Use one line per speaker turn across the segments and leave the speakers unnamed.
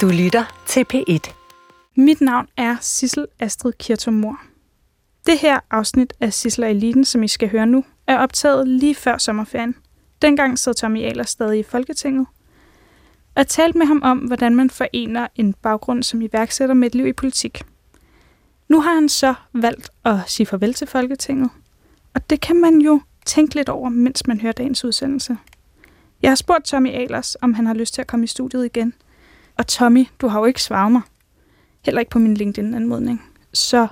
Du lytter til P1.
Mit navn er Sissel Astrid Kirtomor. Det her afsnit af Sissel og Eliten, som I skal høre nu, er optaget lige før sommerferien. Dengang sad Tommy Ahlers stadig i Folketinget. Og talte med ham om, hvordan man forener en baggrund som iværksætter med et liv i politik. Nu har han så valgt at sige farvel til Folketinget. Og det kan man jo tænke lidt over, mens man hører dagens udsendelse. Jeg har spurgt Tommy Ahlers, om han har lyst til at komme i studiet igen. Og Tommy, du har jo ikke svaret mig. Heller ikke på min LinkedIn-anmodning. Så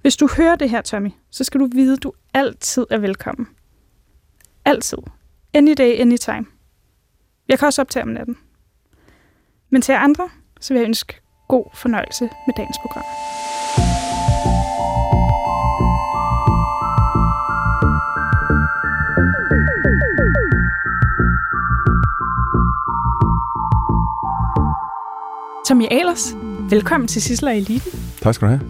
hvis du hører det her, Tommy, så skal du vide, at du altid er velkommen. Altid. Any day, anytime. Jeg kan også optage om natten. Men til jer andre, så vil jeg ønske god fornøjelse med dagens program. Tommy Ahlers, velkommen til Sissel og Eliten.
Tak skal du have.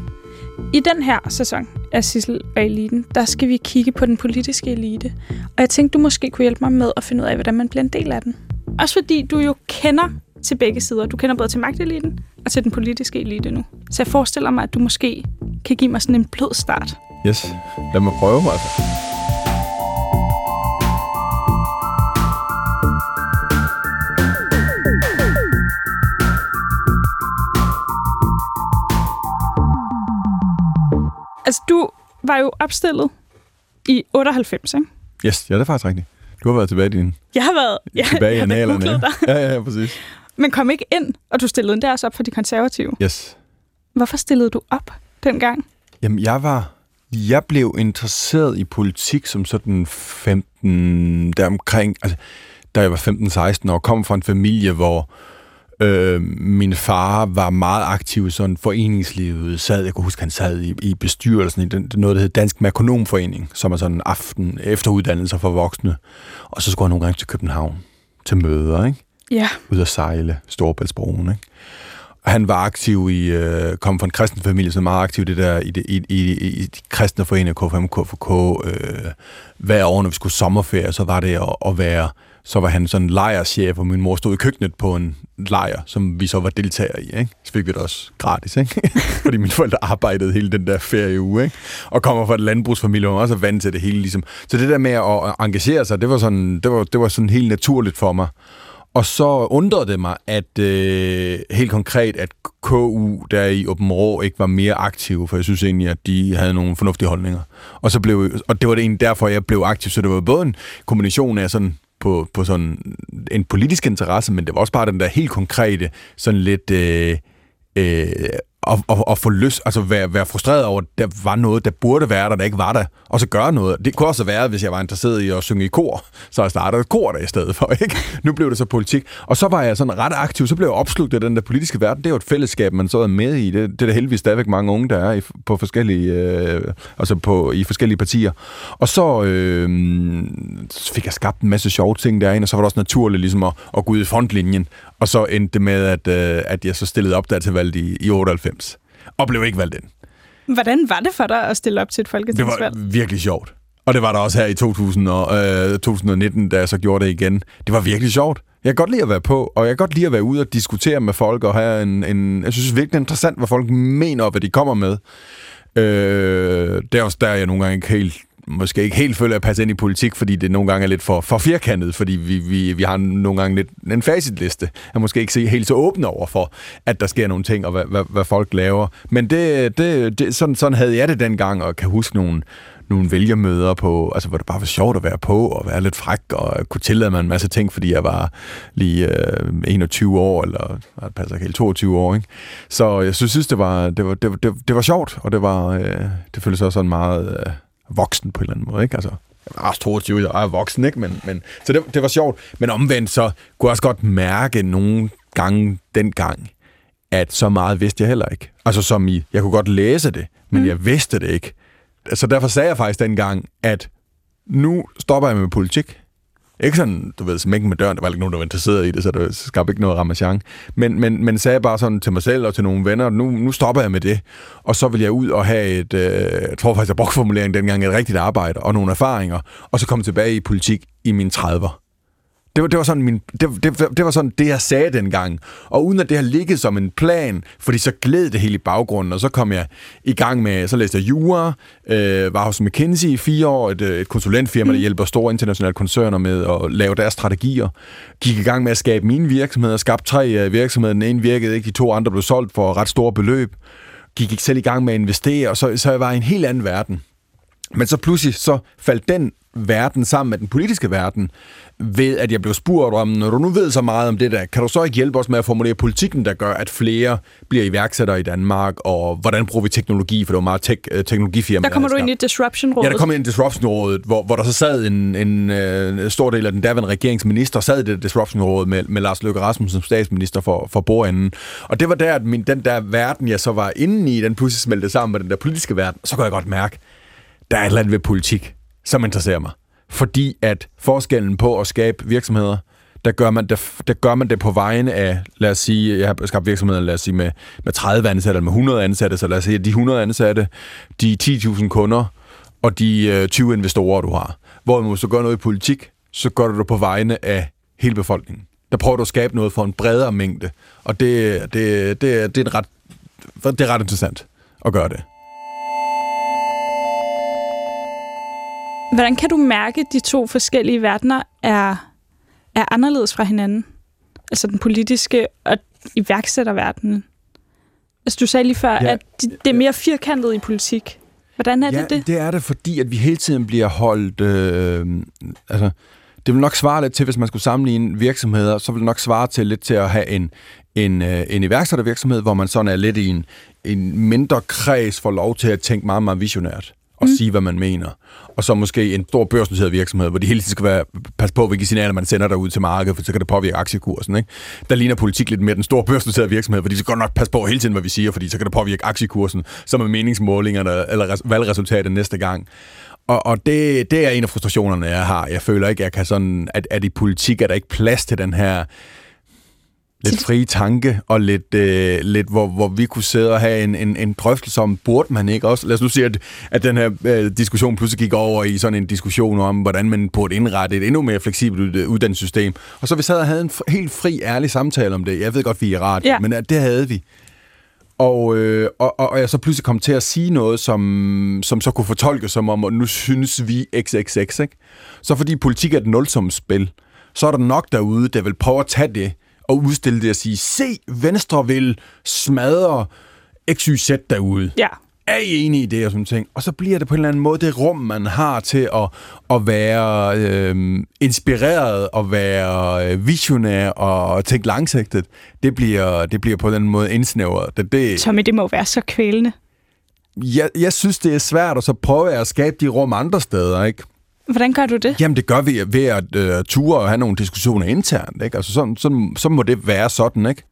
I den her sæson af Sissel og Eliten, der skal vi kigge på den politiske elite. Og jeg tænkte, du måske kunne hjælpe mig med at finde ud af, hvordan man bliver en del af den. Også fordi du jo kender til begge sider. Du kender både til magteliten og til den politiske elite nu. Så jeg forestiller mig, at du måske kan give mig sådan en blød start.
Yes, lad mig prøve. Altså,
var jo opstillet i 98, ikke?
Yes, ja, det er faktisk rigtigt. Du har været tilbage i din...
Jeg har været... Ja,
tilbage i
jeg har.
Ja, ja, ja, præcis.
Men kom ikke ind, og du stillede endda også op for de konservative.
Yes.
Hvorfor stillede du op dengang?
Jamen, jeg var... Jeg blev interesseret i politik som sådan 15... Deromkring... Altså, da jeg var 15-16 år, kom fra en familie, hvor øh, min far var meget aktiv i sådan foreningslivet. Sad, jeg kunne huske, han sad i, i bestyrelsen i den, noget, der hed Dansk Merkonomforening, som er sådan en aften efteruddannelse for voksne. Og så skulle han nogle gange til København til møder, ikke?
Ja.
ud at sejle Storebæltsbroen. Ikke? Han var aktiv i, øh, kom fra en kristen familie, så meget aktiv i det der, i, det, i, i, i de kristne foreninger, KFM, KFK, øh, hver år, når vi skulle sommerferie, så var det at, at være, så var han sådan lejerchef, og min mor stod i køkkenet på en lejr, som vi så var deltagere i, ikke? Så fik vi det også gratis, ikke? Fordi mine forældre arbejdede hele den der ferieuge, ikke? Og kommer fra et landbrugsfamilie, og også er vant til det hele, ligesom. Så det der med at engagere sig, det var sådan, det var, det var sådan helt naturligt for mig. Og så undrede det mig, at øh, helt konkret, at KU der i Åben Rå ikke var mere aktive, for jeg synes egentlig, at de havde nogle fornuftige holdninger. Og, så blev, og det var det egentlig derfor, jeg blev aktiv. Så det var både en kombination af sådan på, på sådan en politisk interesse, men det var også bare den der helt konkrete, sådan lidt... Øh, øh, og, og, og få lyst, altså være, være frustreret over, at der var noget, der burde være der, der ikke var der, og så gøre noget. Det kunne også være, hvis jeg var interesseret i at synge i kor, så jeg startede et kor der i stedet for, ikke? Nu blev det så politik. Og så var jeg sådan ret aktiv, så blev jeg opslugt af den der politiske verden. Det er jo et fællesskab, man så er med i. Det, det er der heldigvis stadigvæk mange unge, der er i, på forskellige, øh, altså på, i forskellige partier. Og så øh, fik jeg skabt en masse sjove ting derinde, og så var det også naturligt ligesom at, at gå ud i frontlinjen. Og så endte det med, at, øh, at jeg så stillede op der til valget i, i 98 og blev ikke valgt ind.
Hvordan var det for dig at stille op til et
Det
folketingsvalg?
var virkelig sjovt. Og det var der også her i 2000 og, øh, 2019, da jeg så gjorde det igen. Det var virkelig sjovt. Jeg kan godt lide at være på, og jeg kan godt lide at være ude og diskutere med folk, og have en, en jeg synes virkelig det er interessant, hvad folk mener, og hvad de kommer med. Øh, det er også der, jeg nogle gange ikke helt måske ikke helt føler at passe ind i politik, fordi det nogle gange er lidt for, for firkantet, fordi vi, vi, vi har nogle gange lidt en facitliste. Jeg måske ikke helt så åbne over for, at der sker nogle ting, og hvad, hvad, hvad folk laver. Men det, det, det, sådan, sådan havde jeg det dengang, og kan huske nogle, nogle vælgermøder på, altså hvor det bare var sjovt at være på, og være lidt fræk, og kunne tillade mig en masse ting, fordi jeg var lige øh, 21 år, eller det passer ikke helt 22 år, ikke? Så jeg synes, det, var, det, var, det, var, det, det var sjovt, og det var, øh, det føltes også sådan meget øh, voksen på en eller anden måde, ikke? Altså, jeg var også 22, jeg er voksen, ikke? Men, men, så det, det var sjovt. Men omvendt så kunne jeg også godt mærke nogle gange dengang, at så meget vidste jeg heller ikke. Altså som i, jeg kunne godt læse det, men mm. jeg vidste det ikke. Så derfor sagde jeg faktisk dengang, at nu stopper jeg med politik. Ikke sådan, du ved, smækken med døren, der var ikke nogen, der var interesseret i det, så det skabte ikke noget ramachan. Men, men, men sagde bare sådan til mig selv og til nogle venner, nu, nu stopper jeg med det, og så vil jeg ud og have et, øh, jeg tror faktisk, jeg brugte formuleringen dengang, et rigtigt arbejde og nogle erfaringer, og så komme tilbage i politik i mine 30'er. Det var, det, var sådan min, det, det, det var sådan det, jeg sagde dengang. Og uden at det har ligget som en plan, fordi så gled det hele i baggrunden, og så kom jeg i gang med, så læste jeg jura, øh, var hos McKinsey i fire år, et, et konsulentfirma, der mm. hjælper store internationale koncerner med at lave deres strategier. Gik i gang med at skabe mine virksomheder, skabte tre øh, virksomheder, den ene virkede ikke, de to andre blev solgt for ret store beløb. Gik ikke selv i gang med at investere, og så, så jeg var i en helt anden verden. Men så pludselig så faldt den verden sammen med den politiske verden, ved at jeg blev spurgt om, når du nu ved så meget om det der, kan du så ikke hjælpe os med at formulere politikken, der gør, at flere bliver iværksættere i Danmark, og hvordan bruger vi teknologi, for det var meget tek- øh, teknologifirma.
Der kommer du ind i Disruption-rådet.
Ja, der kom ind i Disruption-rådet, hvor, hvor der så sad en, en, en stor del af den daværende regeringsminister, sad i det Disruption-rådet med, med Lars Løkke Rasmussen som statsminister for, for bordenden. Og det var der, at min, den der verden, jeg så var inde i, den pludselig smeltede sammen med den der politiske verden, så kunne jeg godt mærke, der er et eller andet ved politik, som interesserer mig. Fordi at forskellen på at skabe virksomheder, der gør man det, der gør man det på vejen af, lad os sige, jeg har skabt virksomheder, lad os sige, med, med 30 ansatte eller med 100 ansatte, så lad os sige, at de 100 ansatte, de 10.000 kunder og de øh, 20 investorer, du har. Hvor man så gør noget i politik, så gør du det på vegne af hele befolkningen. Der prøver du at skabe noget for en bredere mængde, og det, det, det, det, er, ret, det er ret interessant at gøre det.
Hvordan kan du mærke, at de to forskellige verdener er, er anderledes fra hinanden? Altså den politiske og iværksætterverdenen. Altså du sagde lige før, ja. at de, det er mere firkantet i politik. Hvordan er
ja,
det det?
det er det, fordi at vi hele tiden bliver holdt... Øh, altså, det vil nok svare lidt til, hvis man skulle sammenligne virksomheder, så vil det nok svare til lidt til at have en, en, øh, en iværksættervirksomhed, hvor man sådan er lidt i en, en mindre kreds for lov til at tænke meget, meget visionært og mm. sige, hvad man mener. Og så måske en stor børsnoteret virksomhed, hvor de hele tiden skal være, passe på, hvilke signaler man sender derud til markedet, for så kan det påvirke aktiekursen. Ikke? Der ligner politik lidt mere den store børsnoterede virksomhed, hvor de skal godt nok passe på hele tiden, hvad vi siger, fordi så kan det påvirke aktiekursen, som er meningsmålingerne eller valgresultatet næste gang. Og, og det, det er en af frustrationerne, jeg har. Jeg føler ikke, jeg kan sådan, at, at i politik er der ikke plads til den her lidt frie tanke, og lidt, øh, lidt hvor, hvor vi kunne sidde og have en, en, en drøftelse om, burde man ikke også? Lad os nu sige, at, at den her øh, diskussion pludselig gik over i sådan en diskussion om, hvordan man burde indrette et endnu mere fleksibelt uddannelsessystem. Og så vi sad og havde en helt fri, ærlig samtale om det. Jeg ved godt, vi er rart, ja. men det havde vi. Og, øh, og, og jeg så pludselig kom til at sige noget, som, som så kunne fortolkes som om, at nu synes vi XXX, ikke? Så fordi politik er et nulsumsspil, så er der nok derude, der vil prøve at tage det, og udstille det og sige, se, Venstre vil smadre XYZ derude.
Ja.
Er I enige i det og sådan ting? Og så bliver det på en eller anden måde det rum, man har til at, at være øh, inspireret og være øh, visionær og tænke langsigtet. Det bliver, det bliver på den måde indsnævret. Det, det,
Tommy, det må være så kvælende.
Jeg, jeg synes, det er svært, og så prøver jeg at skabe de rum andre steder, ikke?
Hvordan gør du det?
Jamen, det gør vi ved at øh, ture og have nogle diskussioner internt. Ikke? Altså, sådan, sådan, så må det være sådan, ikke?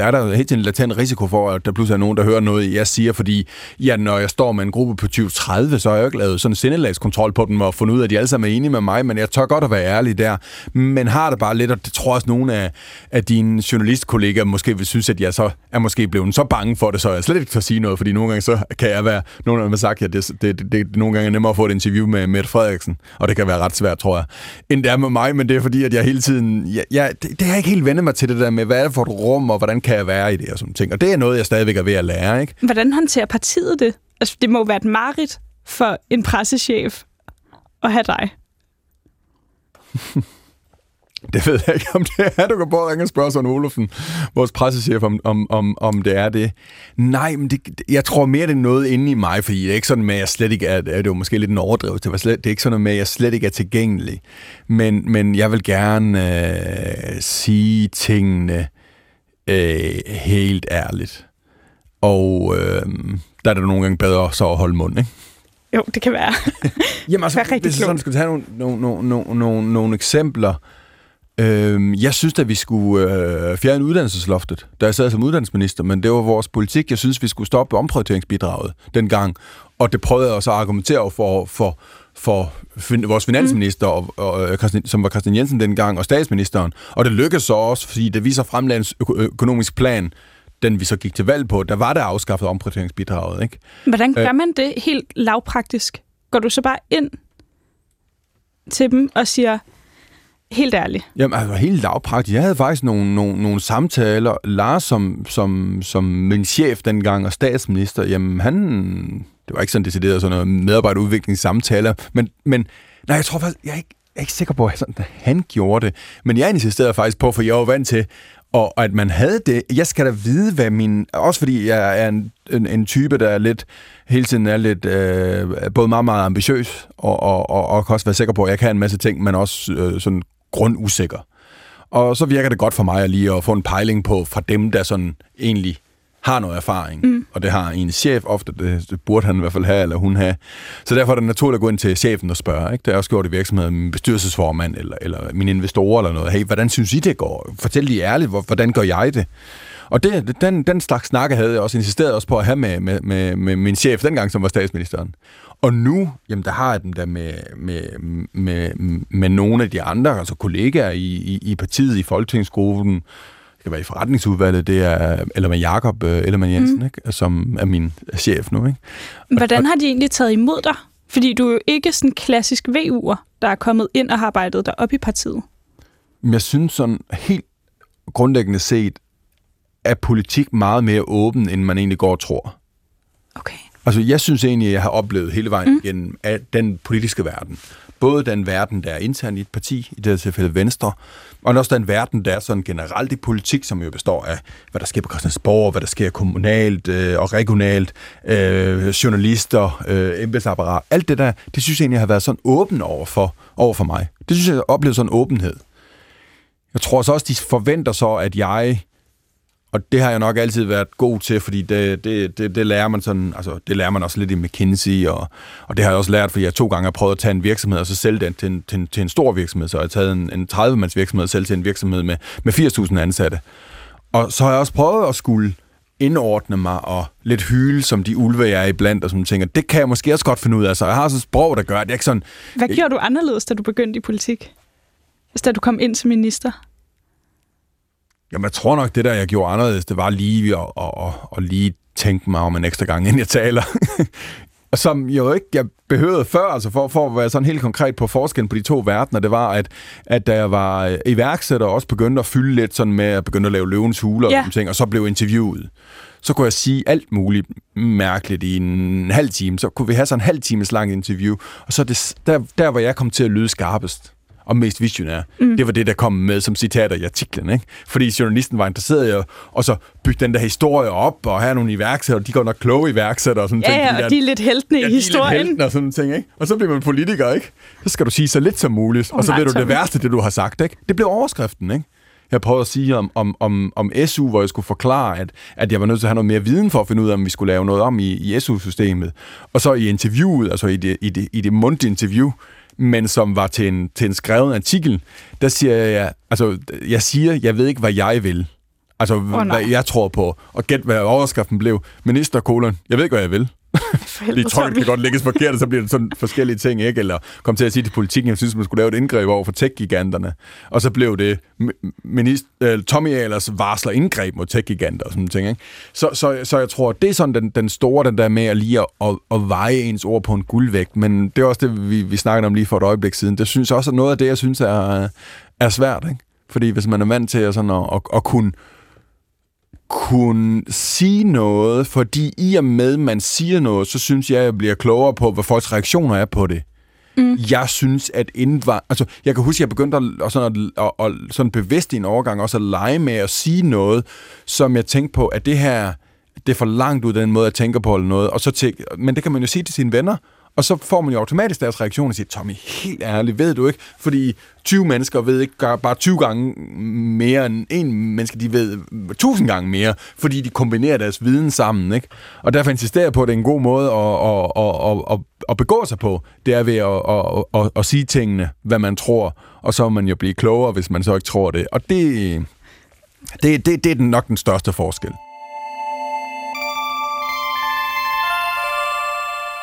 Der er der helt en latent risiko for, at der pludselig er nogen, der hører noget, jeg siger, fordi ja, når jeg står med en gruppe på 20-30, så har jeg jo ikke lavet sådan en sindelagskontrol på dem og fundet ud af, at de alle sammen er enige med mig, men jeg tør godt at være ærlig der. Men har det bare lidt, og det tror også nogle af, af dine journalistkollegaer måske vil synes, at jeg så er måske blevet så bange for det, så jeg slet ikke kan sige noget, fordi nogle gange så kan jeg være, nogle af dem har sagt, at det, det, det, det, nogle gange er nemmere at få et interview med Mette Frederiksen, og det kan være ret svært, tror jeg, end det er med mig, men det er fordi, at jeg hele tiden, jeg, jeg, det, det har jeg ikke helt vendt mig til det der med, hvad er det for et rum, og hvordan kan jeg være i det og sådan ting. Og det er noget, jeg stadigvæk er ved at lære, ikke?
Hvordan håndterer partiet det? Altså, det må være et marit for en pressechef at have dig.
Det ved jeg ikke, om det er. Du kan både ringe og spørge Søren Olufsen, vores pressechef, om, om, om, om det er det. Nej, men det, jeg tror mere, det er noget inde i mig, fordi det er ikke sådan med, at jeg slet ikke er... Det er jo måske lidt en overdrivelse. Det, var slet, det er ikke sådan med, at jeg slet ikke er tilgængelig. Men, men jeg vil gerne øh, sige tingene øh, helt ærligt. Og øh, der er det nogle gange bedre så at holde mund, ikke?
Jo, det kan være.
Jamen altså, være hvis jeg sådan skal tage nogle, nogle, nogle, nogle, nogle eksempler. Øh, jeg synes, at vi skulle øh, fjerne uddannelsesloftet, da jeg sad som uddannelsesminister, men det var vores politik. Jeg synes, vi skulle stoppe omprioriteringsbidraget dengang. Og det prøvede jeg også at argumentere for, for, for vores finansminister, og, og, som var Christian Jensen dengang, og statsministeren. Og det lykkedes så også, fordi det vi så fremlagde en økonomisk plan, den vi så gik til valg på, der var der afskaffet omprioriteringsbidraget. Ikke?
Hvordan gør man det helt lavpraktisk? Går du så bare ind til dem og siger, Helt ærligt.
Jamen, altså helt lavpraktisk. Jeg havde faktisk nogle, nogle, nogle samtaler. Lars, som, som, som min chef dengang, og statsminister, jamen han... Det var ikke sådan decideret sådan noget medarbejderudviklingssamtaler, men, men nej, jeg tror faktisk, jeg er ikke, jeg er ikke sikker på, at sådan, at han gjorde det. Men jeg insisterede faktisk på, for jeg var vant til, og at man havde det. Jeg skal da vide, hvad min... Også fordi jeg er en, en, en type, der er lidt hele tiden er lidt øh, både meget, meget ambitiøs, og, og, og, og kan også være sikker på, at jeg kan en masse ting, men også øh, sådan grundusikker. Og så virker det godt for mig at lige at få en pejling på fra dem, der sådan egentlig har noget erfaring, mm. og det har en chef ofte, det, det burde han i hvert fald have, eller hun have. Så derfor er det naturligt at gå ind til chefen og spørge. Ikke? Det er også gjort i virksomheden, min bestyrelsesformand, eller, eller mine investorer, eller noget. Hey, hvordan synes I, det går? Fortæl lige ærligt, hvordan gør jeg det? Og det, den, den slags snakke havde jeg også insisteret også på at have med, med, med, med min chef dengang, som var statsministeren. Og nu, jamen der har jeg den der med, med, med, med nogle af de andre, altså kollegaer i, i, i partiet, i folketingsgruppen, det kan være i forretningsudvalget, det er eller med Jakob øh, Ellemann Jensen, mm. ikke? som er min chef nu. Ikke?
Og, Hvordan har de egentlig taget imod dig? Fordi du er jo ikke sådan en klassisk VU'er, der er kommet ind og har arbejdet der op i partiet.
Jeg synes sådan helt grundlæggende set, er politik meget mere åben, end man egentlig går og tror. Altså, jeg synes egentlig, at jeg har oplevet hele vejen mm. igennem af den politiske verden. Både den verden, der er intern i et parti, i det her tilfælde Venstre, og også den verden, der er sådan generelt i politik, som jo består af, hvad der sker på Christiansborg, hvad der sker kommunalt øh, og regionalt, øh, journalister, øh, embedsapparat, alt det der, det synes jeg egentlig har været sådan åben over for, over for mig. Det synes jeg, jeg har oplevet sådan en åbenhed. Jeg tror så også, de forventer så, at jeg og det har jeg nok altid været god til, fordi det, det, det, det lærer man sådan, altså det lærer man også lidt i McKinsey, og, og det har jeg også lært, fordi jeg to gange har prøvet at tage en virksomhed, og så sælge den til en, til en, til en stor virksomhed. Så jeg har taget en, en 30-mands virksomhed og sælge til en virksomhed med, med 80.000 ansatte. Og så har jeg også prøvet at skulle indordne mig og lidt hyle, som de ulve, jeg er iblandt, og som tænker, det kan jeg måske også godt finde ud af. Så jeg har så et sprog, der gør, det er ikke sådan...
Hvad gjorde du anderledes, da du begyndte i politik? Altså, da du kom ind som minister?
Jamen, jeg tror nok, det der, jeg gjorde anderledes, det var lige at, at, at, at lige tænke mig om en ekstra gang, inden jeg taler. som jeg jo ikke jeg behøvede før, altså for, for at være sådan helt konkret på forskellen på de to verdener, det var, at, at da jeg var iværksætter, og også begyndte at fylde lidt sådan med at begynde at lave løvens huler og, yeah. ting, og så blev interviewet, så kunne jeg sige alt muligt mærkeligt i en halv time. Så kunne vi have sådan en halv times lang interview, og så det, der, der, hvor jeg kom til at lyde skarpest og mest visionær. Mm. Det var det, der kom med som citater i artiklen. Ikke? Fordi journalisten var interesseret i at og så bygge den der historie op, og have nogle iværksættere, de går nok kloge iværksættere. Og sådan
ja, ting. ja, og der, de er lidt heltene ja, i historien.
De er lidt og sådan ting, ikke? Og så bliver man politiker, ikke? Så skal du sige så lidt som muligt, oh, og så bliver du det værste, det du har sagt, ikke? Det blev overskriften, ikke? Jeg prøvede at sige om, om, om, om SU, hvor jeg skulle forklare, at, at jeg var nødt til at have noget mere viden for at finde ud af, om vi skulle lave noget om i, i SU-systemet. Og så i interviewet, altså i det, i det, i det mundtlige interview, men som var til en, til en skrevet artikel, der siger jeg, altså, jeg siger, jeg ved ikke, hvad jeg vil. Altså, oh, hvad jeg tror på. Og gæt, hvad overskriften blev. Minister, kolon, jeg ved ikke, hvad jeg vil. Fordi tror, kan godt lægges forkert, og så bliver det sådan forskellige ting, ikke? Eller kom til at sige til politikken, jeg synes, man skulle lave et indgreb over for tech-giganterne. Og så blev det minister, uh, Tommy Ahlers varsler indgreb mod tech-giganter og sådan ting, ikke? Så, så, så jeg tror, det er sådan den, den store, den der med at lige at, at, at veje ens ord på en guldvægt. Men det er også det, vi, vi snakkede om lige for et øjeblik siden. Det synes også er noget af det, jeg synes er, er svært, ikke? Fordi hvis man er vant til at, sådan at, at, at kunne kunne sige noget, fordi i og med, man siger noget, så synes jeg, at jeg bliver klogere på, hvad folks reaktioner er på det. Mm. Jeg synes, at indvar... Altså, jeg kan huske, at jeg begyndte at, sådan, at, at, at sådan bevidst i en overgang også at lege med at sige noget, som jeg tænkte på, at det her, det er for langt ud den måde, jeg tænker på eller noget. Og så tænk, men det kan man jo sige til sine venner, og så får man jo automatisk deres reaktion og siger, Tommy, helt ærligt, ved du ikke? Fordi 20 mennesker ved ikke bare 20 gange mere end en menneske, de ved 1000 gange mere, fordi de kombinerer deres viden sammen, ikke? Og derfor insisterer jeg på, at det er en god måde at, at, at, at, at begå sig på. Det er ved at, at, at, at sige tingene, hvad man tror, og så vil man jo blive klogere, hvis man så ikke tror det. Og det, det, det, det er nok den største forskel.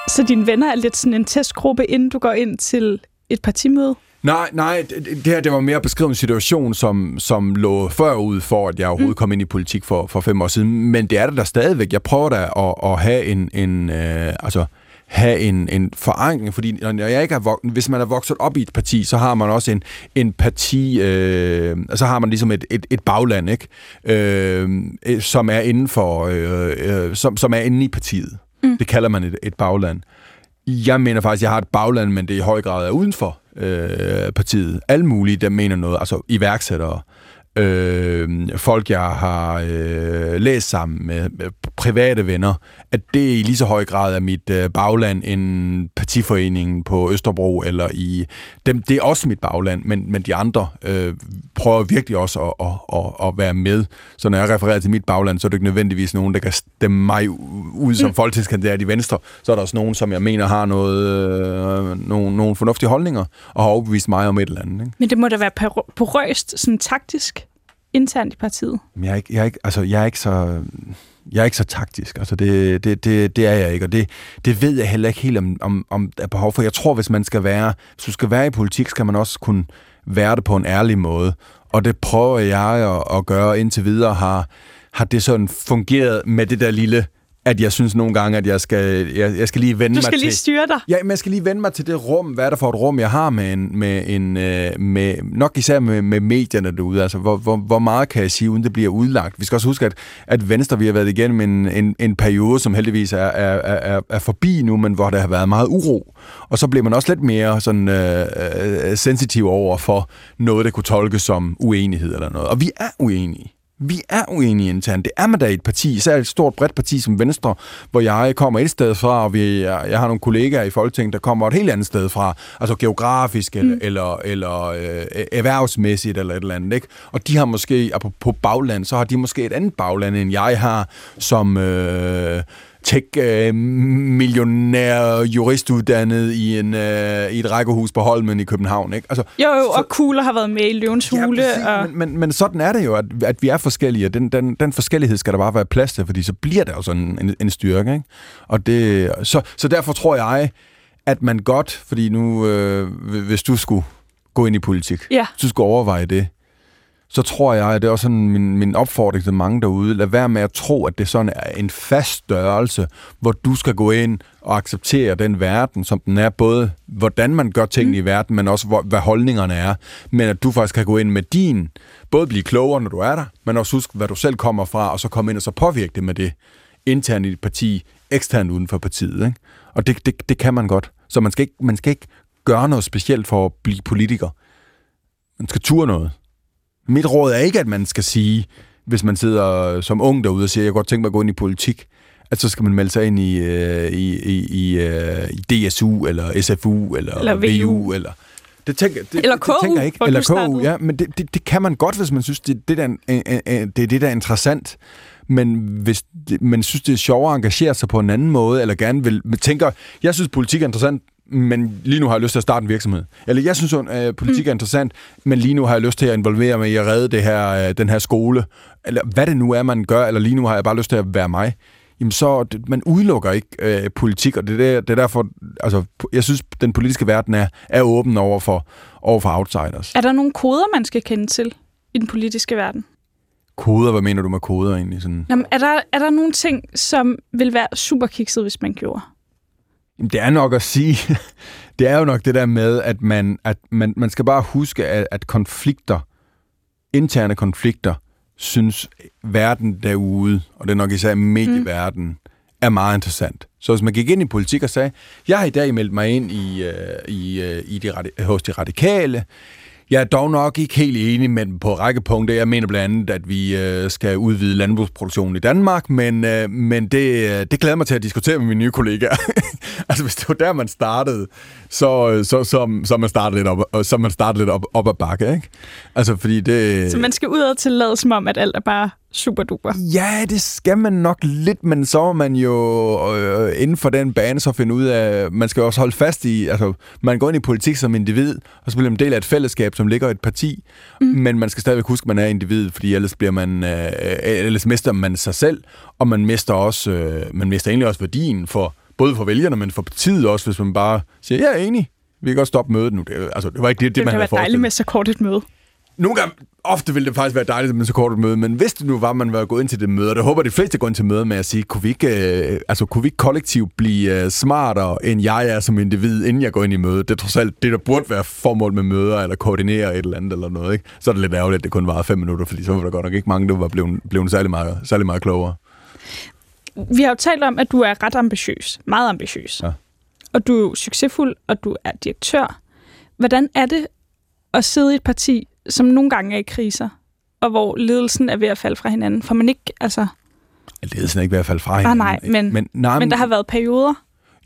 Så dine venner er lidt sådan en testgruppe, inden du går ind til et partimøde?
Nej, nej, det, her det var mere beskrevet en situation, som, som lå før ud for, at jeg overhovedet mm. kom ind i politik for, for fem år siden. Men det er det der stadigvæk. Jeg prøver da at, at have en, en øh, altså, have en, en forankring, fordi når jeg ikke er vok- hvis man er vokset op i et parti, så har man også en, en parti, øh, så har man ligesom et, et, et bagland, ikke? Øh, som er inden for, øh, øh, som, som er inde i partiet. Mm. Det kalder man et, et bagland. Jeg mener faktisk, at jeg har et bagland, men det i høj grad er uden for øh, partiet. Alle mulige, der mener noget, altså iværksættere, øh, folk, jeg har øh, læst sammen med, med private venner, at det i lige så høj grad er mit øh, bagland end partiforeningen på Østerbro, eller i dem, det er også mit bagland, men, men de andre øh, prøver virkelig også at, at, at, at være med. Så når jeg refererer til mit bagland, så er det ikke nødvendigvis nogen, der kan stemme mig ud som mm. folketingskandidat i Venstre. Så er der også nogen, som jeg mener har noget, øh, nogle, nogle fornuftige holdninger, og har overbevist mig om et eller andet. Ikke?
Men det må da være porøst, sådan taktisk, internt i partiet.
Jeg er ikke, jeg er ikke, altså, jeg er ikke så jeg er ikke så taktisk. Altså det, det, det, det er jeg ikke, og det, det ved jeg heller ikke helt, om, om, om der er behov for. Jeg tror, hvis man skal være, hvis du skal være i politik, skal man også kunne være det på en ærlig måde. Og det prøver jeg at, at gøre indtil videre. Har, har det sådan fungeret med det der lille at jeg synes nogle gange, at jeg skal, jeg, jeg skal lige vende mig
til... Du skal lige styre dig.
Ja, men jeg skal lige vende mig til det rum. Hvad er det for et rum, jeg har med en... Med en øh, med, nok især med, med medierne derude. Altså, hvor, hvor, hvor meget kan jeg sige, uden det bliver udlagt? Vi skal også huske, at, at Venstre, vi har været igennem en, en, en periode, som heldigvis er, er, er, er forbi nu, men hvor der har været meget uro. Og så bliver man også lidt mere sådan øh, øh, sensitiv over for noget, der kunne tolkes som uenighed eller noget. Og vi er uenige. Vi er uenige internt. Det er man da i et parti, især et stort bredt parti som Venstre, hvor jeg kommer et sted fra, og vi, jeg har nogle kollegaer i Folketinget, der kommer et helt andet sted fra, altså geografisk eller, mm. eller, eller øh, erhvervsmæssigt eller et eller andet. Ikke? Og de har måske, på, på bagland, så har de måske et andet bagland, end jeg har, som... Øh, tech-millionær juristuddannet i, en, uh, i et rækkehus på Holmen i København. Ikke?
Altså, jo, jo, og Kugler har været med i Løvens Hule.
Ja, og... men, men, men sådan er det jo, at, at vi er forskellige, den, den, den forskellighed skal der bare være plads til, fordi så bliver det jo sådan en, en styrke. Ikke? Og det, så, så derfor tror jeg, at man godt, fordi nu, øh, hvis du skulle gå ind i politik,
ja.
så du skulle overveje det, så tror jeg, at det er også sådan min, min opfordring til mange derude, lad være med at tro, at det sådan er en fast størrelse, hvor du skal gå ind og acceptere den verden, som den er, både hvordan man gør tingene mm. i verden, men også hvor, hvad holdningerne er, men at du faktisk kan gå ind med din, både blive klogere, når du er der, men også huske, hvad du selv kommer fra, og så komme ind og så påvirke det med det internt i dit parti, eksternt uden for partiet. Ikke? Og det, det, det kan man godt. Så man skal, ikke, man skal ikke gøre noget specielt for at blive politiker. Man skal ture noget. Mit råd er ikke, at man skal sige, hvis man sidder som ung derude og siger, jeg godt tænke mig at gå ind i politik, at så skal man melde sig ind i, øh, i, i, i, øh, i DSU, eller SFU, eller, eller VU, eller...
Det tænker, det, eller KU, det tænker jeg ikke.
Eller KU, ja, men det, det, det kan man godt, hvis man synes, det, det, der, det er det, der er interessant. Men hvis man synes, det er sjovere at engagere sig på en anden måde, eller gerne vil... tænker, jeg synes, politik er interessant, men lige nu har jeg lyst til at starte en virksomhed. Eller jeg synes, at øh, politik er mm. interessant, men lige nu har jeg lyst til at involvere mig i at redde det her, øh, den her skole. Eller hvad det nu er, man gør, eller lige nu har jeg bare lyst til at være mig. Jamen så, man udelukker ikke øh, politik, og det er, det er derfor, altså, jeg synes, den politiske verden er, er åben over for, over for outsiders.
Er der nogle koder, man skal kende til i den politiske verden?
Koder? Hvad mener du med koder egentlig? Sådan?
Jamen, er, der, er der nogle ting, som vil være super kikset, hvis man gjorde?
Jamen, det er nok at sige, det er jo nok det der med, at man, at man, man skal bare huske, at, at konflikter, interne konflikter, synes verden derude, og det er nok især medieverdenen, mm. er meget interessant. Så hvis man gik ind i politik og sagde, jeg har i dag meldt mig ind i, uh, i, uh, i de, hos de radikale, jeg er dog nok ikke helt enig med dem på række punkter. Jeg mener blandt andet, at vi øh, skal udvide landbrugsproduktionen i Danmark, men, øh, men det, øh, det glæder mig til at diskutere med mine nye kollegaer. altså, hvis det var der, man startede, så, øh, så, så, så man startede lidt op, øh, så man startede lidt op, op ad bakke, ikke? Altså, fordi det...
Så man skal ud og tillade som om, at alt er bare super duper.
Ja, det skal man nok lidt, men så må man jo øh, inden for den bane så finde ud af, man skal også holde fast i, altså man går ind i politik som individ, og så bliver man en del af et fællesskab, som ligger i et parti, mm. men man skal stadigvæk huske, at man er individ, fordi ellers bliver man, øh, ellers mister man sig selv, og man mister også, øh, man mister egentlig også værdien for, både for vælgerne, men for partiet også, hvis man bare siger, jeg er enig, vi kan godt stoppe mødet nu. Det, altså, det var ikke det, det,
det
man
havde Det kan være dejligt med så kort et møde.
Nogle gange, ofte ville det faktisk være dejligt med så kort et møde, men hvis det nu var, man var gået ind til det møde, og det håber de fleste går ind til møde med at sige, kunne vi ikke, øh, altså, kunne vi ikke kollektivt blive øh, smartere, end jeg er som individ, inden jeg går ind i mødet? Det er trods alt det, der burde være formål med møder, eller koordinere et eller andet eller noget. Ikke? Så er det lidt ærgerligt, at det kun var fem minutter, fordi så var der godt nok ikke mange, der var blevet, blevet særlig, meget, særlig meget klogere.
Vi har jo talt om, at du er ret ambitiøs, meget ambitiøs.
Ja.
Og du er succesfuld, og du er direktør. Hvordan er det at sidde i et parti, som nogle gange er i kriser, og hvor ledelsen er ved at falde fra hinanden? For man ikke, altså...
Ledelsen er ikke ved at falde fra
Ah,
hinanden.
nej, men,
men, nej,
men der har været perioder.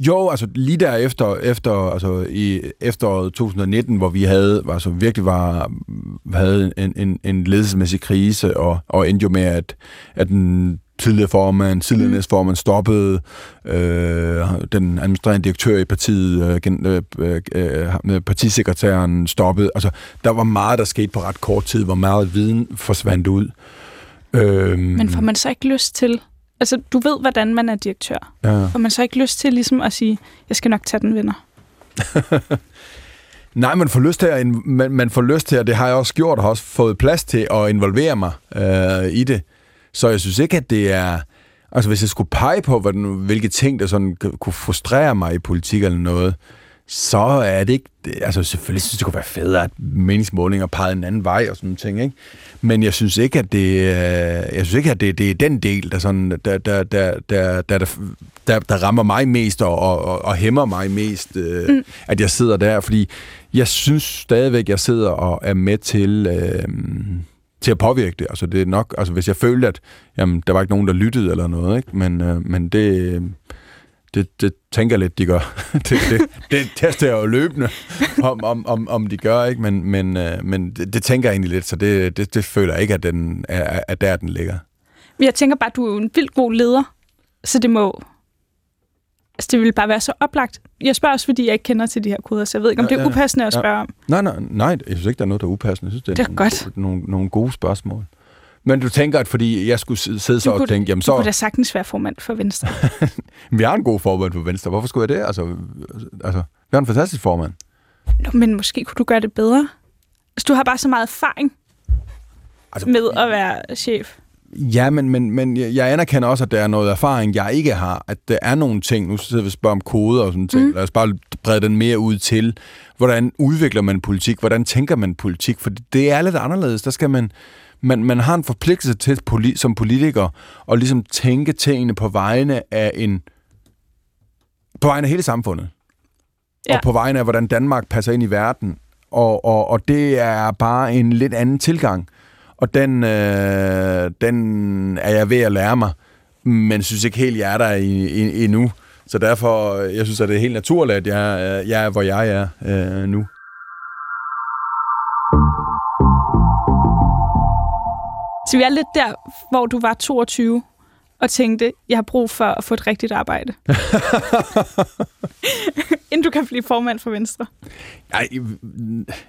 Jo, altså lige der efter, efter altså i efteråret 2019, hvor vi havde, altså virkelig var, havde en, en, en ledelsesmæssig krise, og, og endte jo med, at, at den tidligere formand, tidligere mm. næstformand stoppede, øh, den administrerende direktør i partiet, øh, gen- øh, øh, øh, partisekretæren stoppede. Altså, der var meget, der skete på ret kort tid, hvor meget viden forsvandt ud. Øh,
Men får man så ikke lyst til... Altså, du ved, hvordan man er direktør.
ja.
Får man så ikke lyst til ligesom at sige, jeg skal nok tage den, venner?
Nej, man får lyst til at, man, man får lyst til, og det har jeg også gjort, og har også fået plads til at involvere mig øh, i det. Så jeg synes ikke, at det er... Altså, hvis jeg skulle pege på, hvad, hvilke ting, der sådan kunne frustrere mig i politik eller noget, så er det ikke... Altså, selvfølgelig synes jeg, det kunne være federe, at meningsmålinger pegede en anden vej og sådan nogle ting, ikke? Men jeg synes ikke, at det, jeg synes ikke, at det, det er den del, der, sådan, der, der, der, der, der, der, der rammer mig mest og, og, og hæmmer mig mest, øh, mm. at jeg sidder der. Fordi jeg synes stadigvæk, jeg sidder og er med til... Øh, til at påvirke det. Altså det er nok, altså hvis jeg følte, at jamen, der var ikke nogen, der lyttede eller noget, ikke? Men, øh, men det, det, det tænker jeg lidt, de gør. det, det, det tester jeg jo løbende, om, om, om, om de gør, ikke? Men, men, øh, men det, det tænker jeg egentlig lidt, så det, det, det føler jeg ikke, at, den er, at der den ligger.
Jeg tænker bare, at du er en vildt god leder, så det må... Altså, det ville bare være så oplagt. Jeg spørger også, fordi jeg ikke kender til de her koder, så jeg ved ikke, om
Ja,
det er
ja,
upassende at
ja.
spørge om.
Nej, nej, nej, jeg synes ikke, der er noget, der er upassende. Jeg synes, det er,
Det er
nogle,
godt.
Nogle, nogle gode spørgsmål. Men du tænker, at fordi jeg skulle sidde så og tænke, jamen
Du kunne
så,
da sagtens være formand for Venstre.
vi har en god formand på Venstre. Hvorfor skulle jeg det? Altså, altså vi har en fantastisk formand.
Nå, men måske kunne du gøre det bedre. Altså, du har bare så meget erfaring
Altså,
med at være chef.
Ja, men, men, men jeg anerkender også, at der er noget erfaring, jeg ikke har. At der er nogle ting, nu sidder vi og spørger om koder og sådan ting. Mm. Lad os bare brede den mere ud til, hvordan udvikler man politik? Hvordan tænker man politik? For det er lidt anderledes. Der skal man, man, man har en forpligtelse til som politiker at ligesom tænke tingene på vegne af en på vegne af hele samfundet. Ja. Og på vegne af, hvordan Danmark passer ind i verden. Og, og, og det er bare en lidt anden tilgang. Og den, øh, den er jeg ved at lære mig, men synes ikke helt, jeg er der i, i, endnu. Så derfor, øh, jeg synes, at det er helt naturligt, at jeg, øh, jeg er, hvor jeg er øh, nu.
Så vi er lidt der, hvor du var 22 og tænkte, jeg har brug for at få et rigtigt arbejde. Inden du kan blive formand for Venstre.
Nej,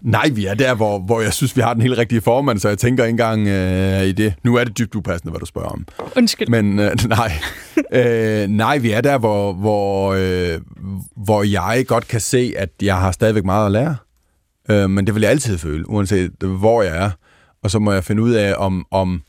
nej, vi er der, hvor, hvor jeg synes, vi har den helt rigtige formand, så jeg tænker ikke engang øh, i det. Nu er det dybt upassende, hvad du spørger om.
Undskyld.
Men øh, nej, øh, nej, vi er der, hvor, hvor, øh, hvor jeg godt kan se, at jeg har stadigvæk meget at lære. Øh, men det vil jeg altid føle, uanset hvor jeg er. Og så må jeg finde ud af, om, om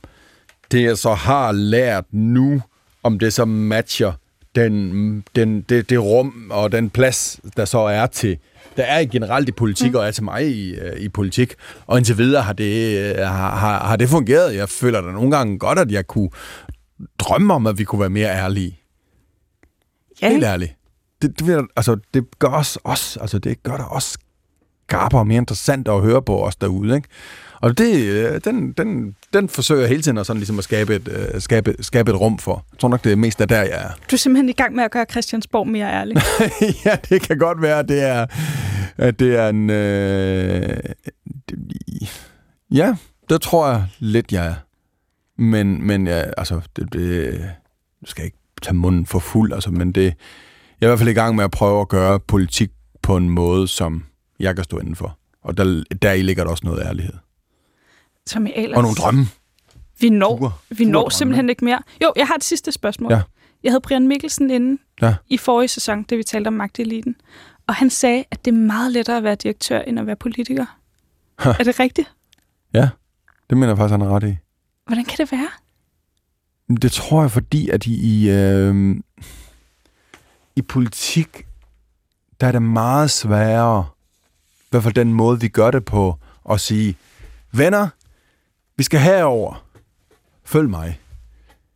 det, jeg så har lært nu, om det så matcher den, den, det, det rum og den plads, der så er til, der er generelt i politik, mm. og er til mig i, øh, i politik. Og indtil videre har det, øh, har, har, har det fungeret. Jeg føler da nogle gange godt, at jeg kunne drømme om, at vi kunne være mere ærlige.
ja,
Helt ærligt. Det, det, altså, det gør os også, altså det gør det også skarpere og mere interessant at høre på os derude, ikke? Og det, øh, den, den, den forsøger jeg hele tiden at, sådan ligesom at skabe, et, øh, skabe, skabe et rum for. Jeg tror nok, det er mest af der, jeg er.
du er simpelthen i gang med at gøre Christiansborg mere ærlig.
ja, det kan godt være, at det er, at det er en... Øh, det, ja, det tror jeg lidt, jeg er. Men, men ja, altså, det, det nu skal jeg ikke tage munden for fuld, altså, men det, jeg er i hvert fald i gang med at prøve at gøre politik på en måde, som jeg kan stå indenfor. Og der, der i ligger der også noget ærlighed.
Tommy Ahlers.
Og nogle drømme.
Vi når,
Pure-
vi når
drømme.
simpelthen ikke mere. Jo, jeg har et sidste spørgsmål.
Ja.
Jeg havde Brian Mikkelsen inde
Ja.
i forrige sæson, da vi talte om magteliten. Og han sagde, at det er meget lettere at være direktør, end at være politiker. er det rigtigt?
Ja, det mener jeg faktisk, han er ret i.
Hvordan kan det være?
Det tror jeg, fordi at i, i, øh, i politik, der er det meget sværere, i hvert fald den måde, vi gør det på, at sige, venner, vi skal herover. Følg mig.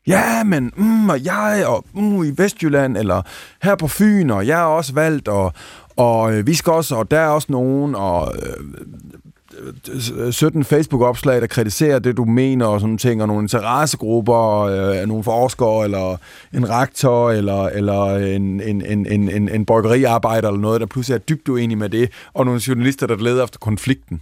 Ja, men mm, og jeg, og mm, i Vestjylland, eller her på Fyn, og jeg er også valgt, og, og øh, vi skal også, og der er også nogen, og øh, 17 Facebook-opslag, der kritiserer det, du mener, og sådan ting, og nogle interessegrupper, øh, nogle forskere, eller en rektor, eller, eller en, en, en, en, en, en bryggeriarbejder, eller noget, der pludselig er dybt uenig med det, og nogle journalister, der leder efter konflikten.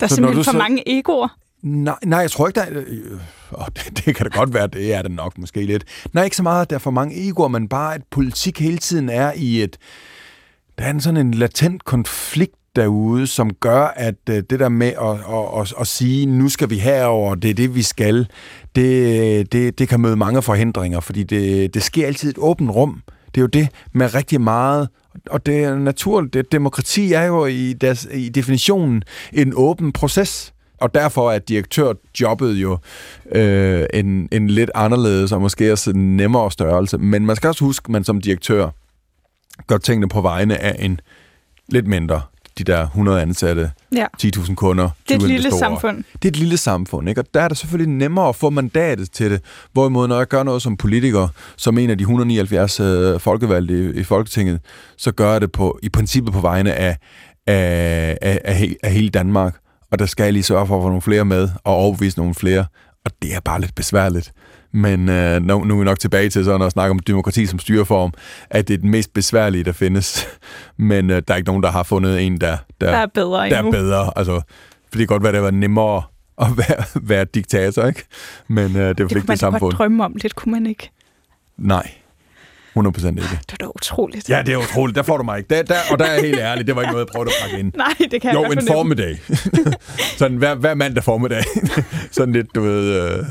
Der er
Så
simpelthen
når
for
så-
mange egoer.
Nej, nej, jeg tror ikke, der er... Øh, åh, det, det kan da godt være, det er det nok måske lidt. Nej, ikke så meget, at der er for mange egoer, men bare, at politik hele tiden er i et... Der er en sådan en latent konflikt derude, som gør, at øh, det der med at, at, at, at sige, nu skal vi herover, det er det, vi skal, det, det, det kan møde mange forhindringer, fordi det, det sker altid et åbent rum. Det er jo det med rigtig meget, og det er naturligt. Det, demokrati er jo i, deres, i definitionen en åben proces. Og derfor er direktørjobbet jo øh, en, en lidt anderledes og måske også en nemmere størrelse. Men man skal også huske, at man som direktør gør tingene på vegne af en lidt mindre, de der 100 ansatte,
Ja.
10.000 kunder,
Det er et
20
lille
investorer.
samfund.
Det er et lille samfund, ikke? og der er det selvfølgelig nemmere at få mandatet til det. Hvorimod, når jeg gør noget som politiker, som en af de 179 øh, folkevalgte i, i Folketinget, så gør jeg det på, i princippet på vegne af, af, af, af, af hele Danmark. Og der skal jeg lige sørge for at få nogle flere med, og overbevise nogle flere. Og det er bare lidt besværligt. Men øh, nu, nu er vi nok tilbage til sådan at snakke om demokrati som styreform, at det er den mest besværlige, der findes. Men øh, der er ikke nogen, der har fundet en, der, der,
Der er bedre
der
endnu.
er bedre. Altså, for det kan godt være, det var nemmere at være, være diktator, ikke? Men øh, det er jo
Det kunne
ikke
man
det
da
samfund.
godt drømme om lidt, kunne man ikke?
Nej, 100% ikke.
Det var da utroligt.
Ja, det er utroligt. Der får du mig ikke. Der, der, og der er jeg helt ærlig. Det var ikke noget, jeg prøvede at pakke ind.
Nej, det kan
Jo,
jeg godt
en formiddag. sådan hver, hver mandag formiddag. sådan lidt, du ved... Øh,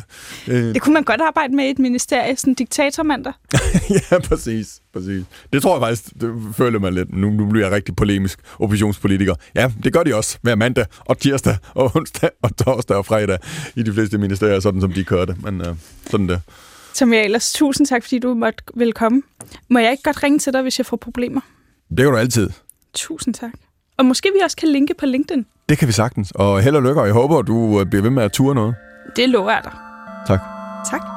øh,
Det kunne man godt arbejde med i et ministerie, sådan en diktatormandag.
ja, præcis, præcis. Det tror jeg faktisk, det føler man lidt. Nu, nu bliver jeg rigtig polemisk oppositionspolitiker. Ja, det gør de også hver mandag og tirsdag og onsdag og torsdag og fredag i de fleste ministerier, sådan som de kører det. Men øh, sådan det.
Som jeg ellers, tusind tak, fordi du måtte velkommen. Må jeg ikke godt ringe til dig, hvis jeg får problemer?
Det kan du altid.
Tusind tak. Og måske vi også kan linke på LinkedIn.
Det kan vi sagtens. Og held og lykke, og jeg håber, du øh, bliver ved med at ture noget.
Det lover jeg dig.
Tak.
Tak.